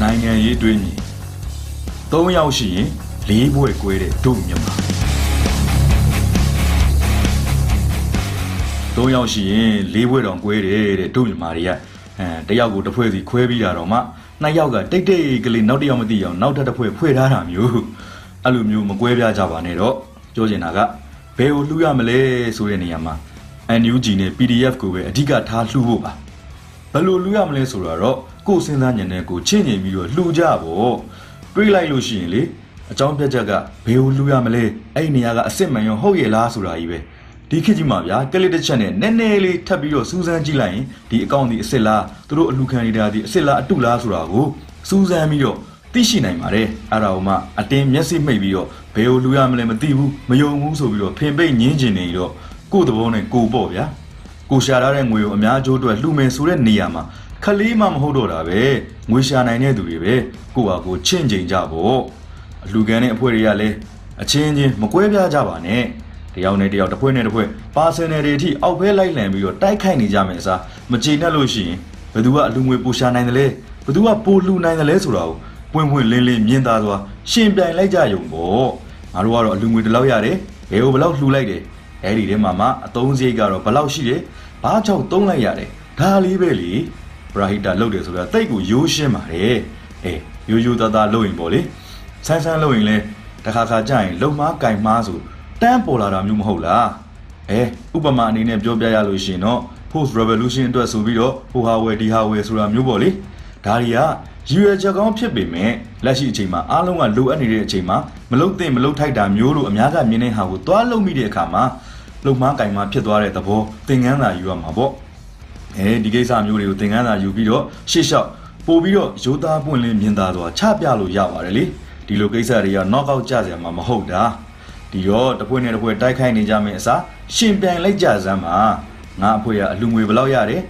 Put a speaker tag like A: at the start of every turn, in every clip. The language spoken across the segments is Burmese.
A: နိုင်ငံရေးတွေးမြင်၃ယောက်ရှိရင်၄ဘွဲ့ကွဲတဲ့ဒုမြန်မာ၃ယောက်ရှိရင်၄ဘွဲ့တောင်ကွဲတယ်တဲ့ဒုမြန်မာတွေကအဲတယောက်ကိုတစ်ဖွဲ့စီခွဲပြီးတာတော့မှနှစ်ယောက်ကတိတ်တိတ်ကလေးနောက်တစ်ယောက်မသိအောင်နောက်ထပ်တစ်ဖွဲ့ဖွဲ့ထားတာမျိုးအဲ့လိုမျိုးမကွဲပြားကြပါနဲ့တော့ပြောချင်တာကဘယ်ကိုလှူရမလဲဆိုတဲ့နေရာမှာ NUG နဲ့ PDF ကိုပဲအဓိကထားလှူဖို့ပါဘယ်လိုလူရမလဲဆိုတော့ကိုယ်စဉ်းစားဉာဏ်နဲ့ကိုယ်ချင်းညင်ပြီးတော့လှူကြပေါ့တွေးလိုက်လို့ရှိရင်လေအကြောင်းပြချက်ကဘယ်လိုလူရမလဲအဲ့ဒီနေရာကအစ်စ်မှန်ရောဟုတ်ရဲ့လားဆိုတာကြီးပဲဒီခေတ်ကြီးမှာဗျာကလစ်တစ်ချက်နဲ့နည်းနည်းလေးထပ်ပြီးတော့စူးစမ်းကြည့်လိုက်ရင်ဒီအကောင့်ဒီအစ်စ်လားသူတို့အလူခံနေတာဒီအစ်စ်လားအတုလားဆိုတာကိုစူးစမ်းပြီးတော့သိရှိနိုင်ပါတယ်အဲ့ဒါကိုမှအတင်းမျက်စိမှိတ်ပြီးတော့ဘယ်လိုလူရမလဲမသိဘူးမယုံဘူးဆိုပြီးတော့ဖင်ပိတ်ညင်းကျင်နေတော့ ကိုယ့်သဘောနဲ့ကိုယ်ပေါ့ဗျာကိုရှာထားတဲ့ငွေကိုအများကျိုးအတွက်လှူမယ်ဆိုတဲ့နေရာမှာခလေးမှမဟုတ်တော့တာပဲငွေရှာနိုင်တဲ့သူတွေပဲကိုယ့်ဟာကိုယ်ချင့်ချိန်ကြပေါ့အလှူခံတဲ့အဖွဲ့တွေကလည်းအချင်းချင်းမကွဲပြားကြပါနဲ့တယောက်နဲ့တယောက်တစ်ဖွဲ့နဲ့တစ်ဖွဲ့ပါစနယ်တွေအထိအောက်ဘဲလိုက်လံပြီးတော့တိုက်ခိုက်နေကြမယ်အစားမကျေနပ်လို့ရှိရင်ဘယ်သူကအလှူငွေပိုရှာနိုင်တယ်လဲဘယ်သူကပိုလှူနိုင်တယ်လဲဆိုတာကိုပွင့်ပွင့်လင်းလင်းမြင်သာစွာရှင်ပြိုင်လိုက်ကြရုံပေါ့ငါတို့ကတော့အလှူငွေတစ်လောက်ရတယ်ဘယ်ကိုဘယ်လောက်လှူလိုက်တယ် အဲ့ဒီထဲမှာမှအသုံးစရိတ်ကတော့ဘယ်လောက်ရှိတယ်ဘာကြောင့်သုံးလိုက်ရတယ်ဒါလေးပဲလေပရာဟိတလုပ်တယ်ဆိုတာတိတ်ကိုရိုးရှင်းပါတယ်အေးရိုးရိုးသားသားလုပ်ရင်ပေါ့လေဆန်းဆန်းလုပ်ရင်လဲတခါခါကြရင်လုံမားကင်မားဆိုတန်းပေါ်လာတာမျိုးမဟုတ်လားအဲဥပမာအနေနဲ့ပြောပြရလို့ရှိရင်တော့ post revolution အတွက်ဆိုပြီးတော့ဟိုဟာဝယ်ဒီဟာဝယ်ဆိုတာမျိုးပေါ့လေဒါတွေကရည်ရွယ်ချက်ကောင်းဖြစ်ပေမဲ့လက်ရှိအချိန်မှာအားလုံးကလိုအပ်နေတဲ့အချိန်မှာမလုတ်သင့်မလုတ်ထိုက်တာမျိုးလို့အများကမြင်တဲ့ဟာကိုသွားလုံမိတဲ့အခါမှာ လုံမားကင်မာဖြစ်သွားတဲ့သဘောသင်ခန်းစာယူရမှာပေါ့အဲဒီကိစ္စမျိုးတွေကိုသင်ခန်းစာယူပြီးတော့ရှေ့လျှောက်ပို့ပြီးတော့ရိုးသားပွင့်လင်းမြင်သာစွာချပြလို့ရပါတယ်လေဒီလိုကိစ္စတွေက knock out ကြစရာမှမဟုတ်တာဒီတော့တစ်ဖွဲ့နဲ့တစ်ဖွဲ့တိုက်ခိုက်နေကြမယ်အစားရှင်ပြိုင်လိုက်ကြစမ်းပါငါအဖွဲကအလူငွေဘယ်လောက်ရတယ်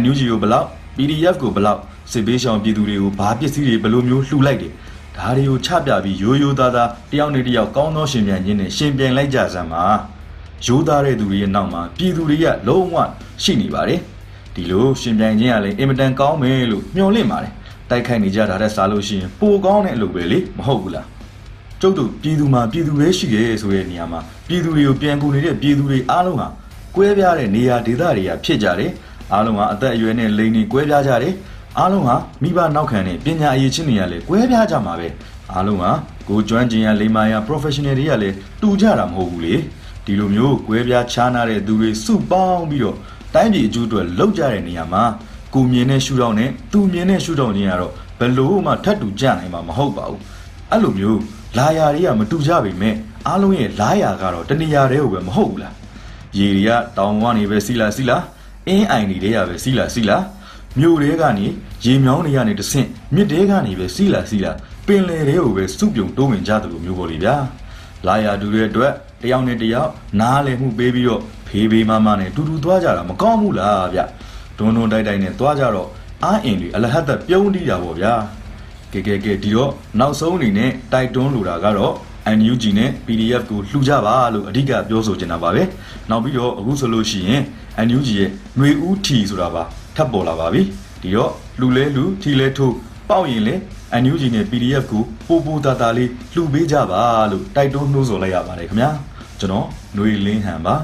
A: NUG ကိုဘယ်လောက် PDF ကိုဘယ်လောက်စစ်ပေးရှောင်ပြည်သူတွေကိုဘာပစ္စည်းတွေဘယ်လိုမျိုးလှူလိုက်တယ်ဒါတွေကိုချပြပြီးရိုးရိုးသားသားတယောက်နဲ့တယောက်ကောင်းသောရှင်ပြိုင်ခြင်းနဲ့ရှင်ပြိုင်လိုက်ကြစမ်းပါ ရိုးသားတဲ့သူတွေရဲ့နောက်မှာပြည်သူတွေကလုံးဝရှိနေပါတယ်ဒီလိုရှင်ပြိုင်ခြင်းကလည်းအင်မတန်ကောင်းမယ်လို့မျှော်လင့်ပါတယ်တိုက်ခိုက်နေကြတာတဲ့စားလို့ရှိရင်ပိုကောင်းတဲ့အလုပ်ပဲလေမဟုတ်ဘူးလားကျုပ်တို့ပြည်သူမှာပြည်သူပဲရှိရဲဆိုတဲ့နေရာမှာပြည်သူတွေကိုပြန်ကူနေတဲ့ပြည်သူတွေအားလုံးဟာကွဲပြားတဲ့နေရာဒေသတွေကဖြစ်ကြတယ်အားလုံးဟာအသက်အရွယ်နဲ့လိင်တွေကွဲပြားကြတယ်အားလုံးဟာမိဘနောက်ခံနဲ့ပညာအရေးချင်းတွေကလည်းကွဲပြားကြမှာပဲအားလုံးဟာကိုယ်ကျွမ်းကျင်ရလိမ္မာရ professional တွေကလည်းတူကြတာမဟုတ်ဘူးလေ ဒီလိုမျိုးကွဲပြားခြားနာတဲ့သူတွေစုပေါင်းပြီးတော့တိုင်းပြည်အကျိုးအတွက်လှုပ်ကြတဲ့နေရာမှာကိုမြင်တဲ့ရှုထောင့်နဲ့သူမြင်တဲ့ရှုထောင့်ချင်းကတော့ဘယ်လို့မှထပ်တူကြနိုင်မှာမဟုတ်ပါဘူးအဲ့လိုမျိုးလာယာတွေကမတူကြပေမဲ့အားလုံးရဲ့လာယာကတော့တနေရာတည်းကိုပဲမဟုတ်ဘူးလားရေတွေကတောင်ကနေပဲစီလာစီလာအင်းအိုင်တွေကပဲစီလာစီလာမြို့တွေကနေရေမြောင်းတွေကနေတဆင့်မြစ်တွေကနေပဲစီလာစီလာပင်လယ်တွေကိုပဲစုပြုံတိုးဝင်ကြတယ်လို့မျိုးပေါ့လေဗျာလာယာတူတဲ့အတွက် တယောက်နဲ့တယောက်နားလည်မှုပေးပြီးတော့ဖေးဖေးမမနဲ့တူတူသွားကြတာမကောင်းဘူးလားဗျဒွန်းဒွန်းတိုက်တိုက်နဲ့သွားကြတော့အာအင်တွေအလဟတ်သက်ပြုံးတီးတာပေါ့ဗျာကဲကဲကဲဒီတော့နောက်ဆုံးအနေနဲ့တိုက်တွန်းလိုတာကတော့ NUG နဲ့ PDF ကိုလှူကြပါလို့အဓိကပြောဆိုချင်တာပါပဲနောက်ပြီးတော့အခုဆိုလို့ရှိရင် NUG ရဲ့ຫນွေဦးထီဆိုတာပါထပ်ပေါ်လာပါပြီဒီတော့လှူလဲလှူထီလဲထိုးပေါက်ရင်လဲ NUG နဲ့ PDF ကိုပို့ပို့တာတာလေးလှူပေးကြပါလို့တိုက်တွန်းနှိုးဆော်လိုက်ရပါတယ်ခင်ဗျာ ကျွန်တော်ຫນွေလင်းဟန်ပါ